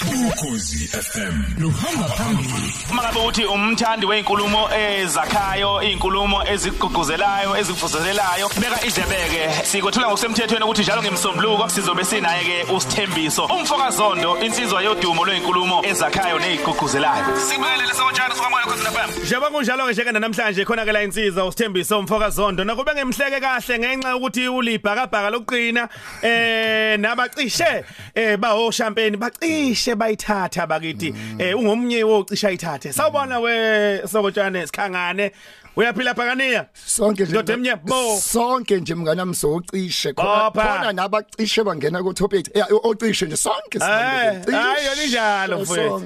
ukhozi FM luhamba phambili. Mangabe uthi umthandi weinkulumo ezakhayo izinkulumo ezigqugquzelayo ezivuselelayo beka idlebeke. Sikwethula ngokusemthethweni ukuthi njalo ngemsombuluko sizobe sinaye ke usithembiso umfokazondo insizwa yodumo lwezinkulumo ezakhayo nezigqugquzelayo sibulele lesokotshana sokamoya ukhozi FM Njengoba kunjalo ke njeke namhlanje khona ke la insizwa usithembiso umfoka zondo nakube ngemhleke kahle ngenxa ukuthi ulibhakabhaka lokuqina eh nabacishe eh baho champagne bacishe bayithatha bakithi eh ungomnye wocisha ayithathe sawubona we sokotshane sikhangane uyaphila phakaniya sonke nje Ndoda emnyama, bo. sonke nje mnganami socishe khona Bopha. khona nabacishe bangena ku topic eh ocishe nje sonke Eh, hayi yona injalo mfowethu.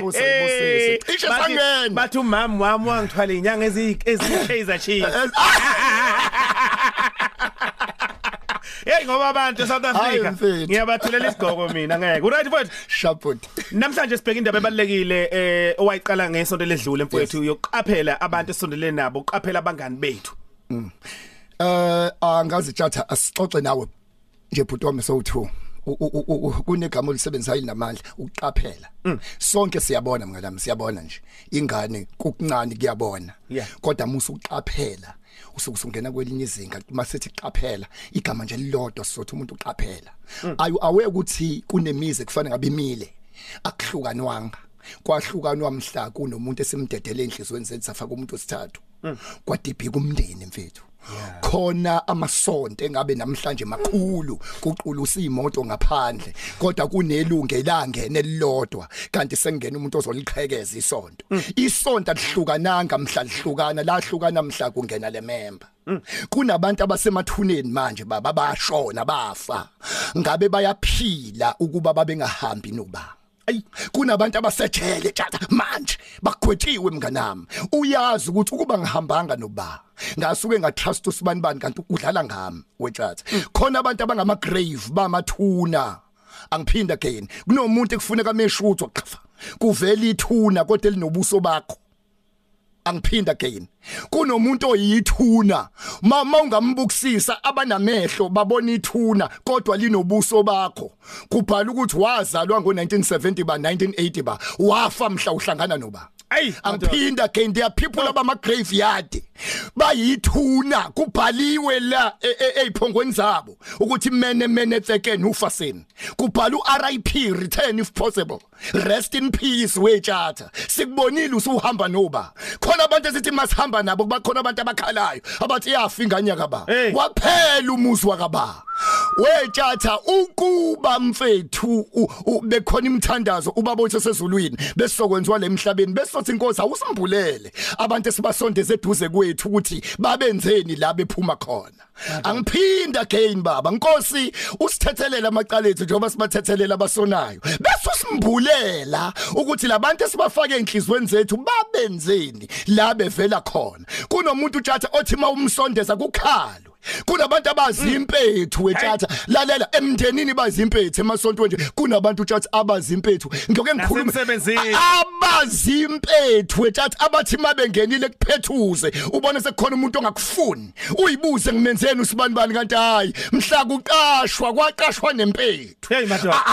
Busa, ibusise. Cishe Bathi- sangena. Bathi umama wami wangithwala inyanga ezi ezikhazer chief. Hey ngoba abantu South Hayi, Africa ngiyabathulela isigqoko mina ngeke. Uright mfowethu? shaput Namhlanje sibheka indaba ebalekile eh owayiqala ngesonto ledlule mfowethu yokuqaphela abantu esondelene nabo, uqaphela abangani bethu. eh angazi tjatha asixoxe nawe nje bhuti wami so2 kunegama olisebenzisayo namandla ukuqaphela. Sonke siyabona mnganami siyabona nje. Ingane kukuncane kuyabona. Kodwa musu uqaphela usuke usungena kwelinye izinga masithi qaphela igama nje lilodwa sizothi umuntu uqaphela. Ayu awe ukuthi kunemize kufanele ngabe imile akuhlukanwanga kwahlukanwa mhla kunomuntu esimdedele enhlizweni zethu safaka umuntu wesithathu. Kwadibhika umndeni mfethu. Khona amasonto engabe namhlanje makhulu kuqulusa imoto ngaphandle kodwa kunelunge langene lilodwa kanti sengena umuntu ozoliqhekeza isonto. Isonto lihlukananga mhla lihlukana lahlukana mhla kungena lemember kunabantu abasemathuneni manje baba bashona bafa. Ngabe bayaphila ukuba babengahambi noba Ayi kunabantu abasejele tjata manje bakhwethiwe mnganami. Uyazi ukuthi ukuba ngihambanga noba ngasuke ngatrust usibani bani kanti udlala ngami wetjata khona abantu abangama grave bamathuna. Angiphinda again. Kunomuntu ekufuneka meshutho qhafa kuvela ithuna kodwa elinobuso bakho. Angiphinda again. Kunomuntu oyithuna. Mama ungambukisisa abanamehlo babona ithuna kodwa linobuso bakho. Kubhala ukuthi wazalwa ngo1970 ba 1980 ba wafa mhla uhlangana noba? Ayi, angiphinda again there are people abama graveyard bayithuna kubhaliwe la eziphongweni zabo ukuthi mene mene tseken ufaseni. Kubhala uRIP return if possible. Rest in peace wetjatha sikubonile usuhamba noba. Khona abantu esithi masihamba nabo bakhona abantu abakhalayo abathi yafa ingane kaba Hey. waphela umuzi wakaba. Wetjatha ukuba mfethu u- u- bekhona imthandazo ubabothe sezulwini besizokwenziwa lemhlabeni besothi inkosi awusimbulele abantu esibasondeze eduze kwethu ukuthi babenzeni la bephuma khona. Angiphinda again baba. Nkosi usithethelela amacala ethu njengoba sibathethelela abasonayo. Bese usimbulela ukuthi labantu esibafake enhlizweni zethu babenzeni la bevela khona. Kunomuntu utshatha othi mawumsondeza kukhalwe kunabantu abazimpethu wethatha lalela emndenini bazimpethu emasontweni kunabantu utshatha abazimpethu. Ngiyoke ngikhulume. Abazimpethu wethatha abathi mabengenile kuphethuze ubone sekukhona umuntu ongakufuni. Uyibuze ngimenzeni usibani bani kanti hayi mhla kuqashwa kwaqashwa nempethu.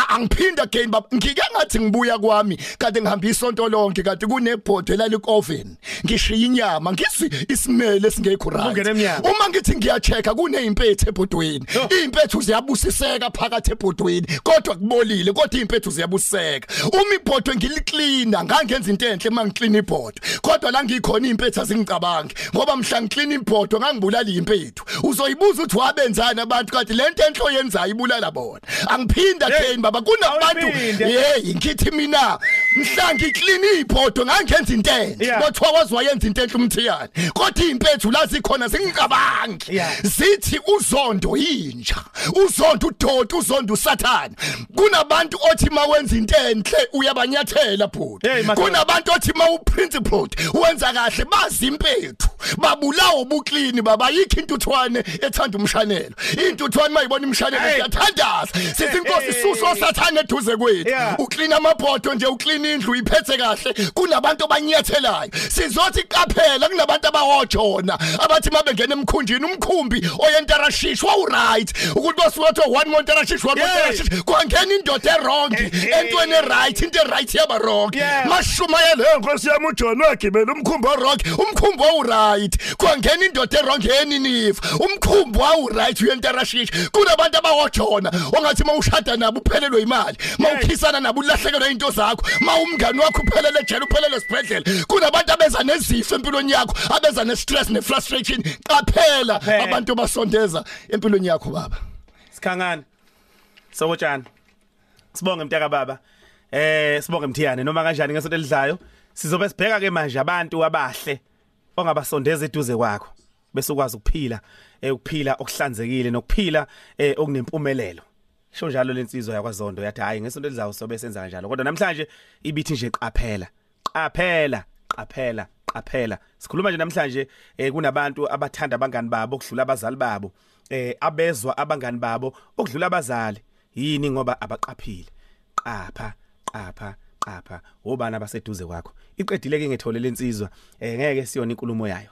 Angiphinda again baba ngike ngathi ngibuya kwami kade ngihamba isonto lonke kade kunebhodwe lalikoven ngishiya inyama ngizwi isimele esingekho Ungene right uma ngithi ngiyacheka kuneimpethu ebhodweni Yo. impethu ziyabusiseka phakathi ebhodweni kodwa kubolile kodwa impethu ziyabusiseka uma ibhodwe ngiliklina ngangenza into enhle mangiklina ibhodwe. Kodwa la ngikhona impethu azingicabangi ngoba mhla ngiklina ibhodwe ngangibulala impethu uzoyibuza ukuthi wabenzani abantu kanti lento enhlo yenzayo ibulala bona. Angiphinda Hey, again baba kunabantu awuyiphinde. hey ngithi mina mhla ngiklina ibhodwe ngangenza into enhle Yeah. kodwa wazi wayenza into enhle umthiyane kodwa impethu la zikhona zingicabangi Yeah. zithi uzondo inja uzondo udoda uzondo usathana kunabantu othi mawenza into enhle uyabanyathela bhuti Hey, madoda. kunabantu othi mawuprincipled wenza kahle bazimpethu babulawa ubuklini baba yikho intuthwane ethanda umshanelo intuthwane mayibona imshanelo Hey. siyathandaza sithi inkosi Hey. suso sathana eduze kwethu Yeah. uklina amabhodo nje uklina ugcina indlu iphethe kahle kunabantu abanyathelayo. Sizothi qaphela kunabantu abahojona abathi mabengena emkhunjini umkhumbi oyentarashish wawu right ukuthi basuwathi one more tarashish one more Yeah. tarashish kwangena indoda errong entweni right into right yaba wrong. Yeah. mashumayele nkosi yami uJohn wagibela umkhumbi wrong umkhumbi wawu right kwangena indoda errong yeni nifa umkhumbi wawu right uyentarashish. Kunabantu abahojona ongathi mawushada nabo uphelelwe imali mawukhisana nabo ulahlekelwe into zakho mawumngani wakho uphelele ejele uphelele esibhedlela. Kunabantu abeza nezifo empilweni yakho abeza nestress nefrustration. Qaphela Qaphela. abantu basondeza empilweni yakho baba. Sikhangana sokutshana sibonge mtaka baba. Eh sibonge mthiyane. Noma kanjani ngesonto elidlayo sizobe sibheka ke manje abantu abahle ongabasondeza eduze kwakho bese ukwazi ukuphila eh ukuphila okuhlanzekile nokuphila eh okunempumelelo sho njalo lensizwa yakwaZondo yathi hayi ngesonto elidlayo sobe senza kanjalo. Kodwa namhlanje ibithi nje qaphela qaphela qaphela qaphela. Sikhuluma nje namhlanje eh kunabantu abathanda abangani babo okudlula abazali babo eh abezwa abangani babo okudlula abazali. Yini? Ngoba abaqaphile. Qapha qapha qapha. Obani abaseduze kwakho? Iqedile ke ngethole lensizwa eh ngeke siyona inkulumo yayo.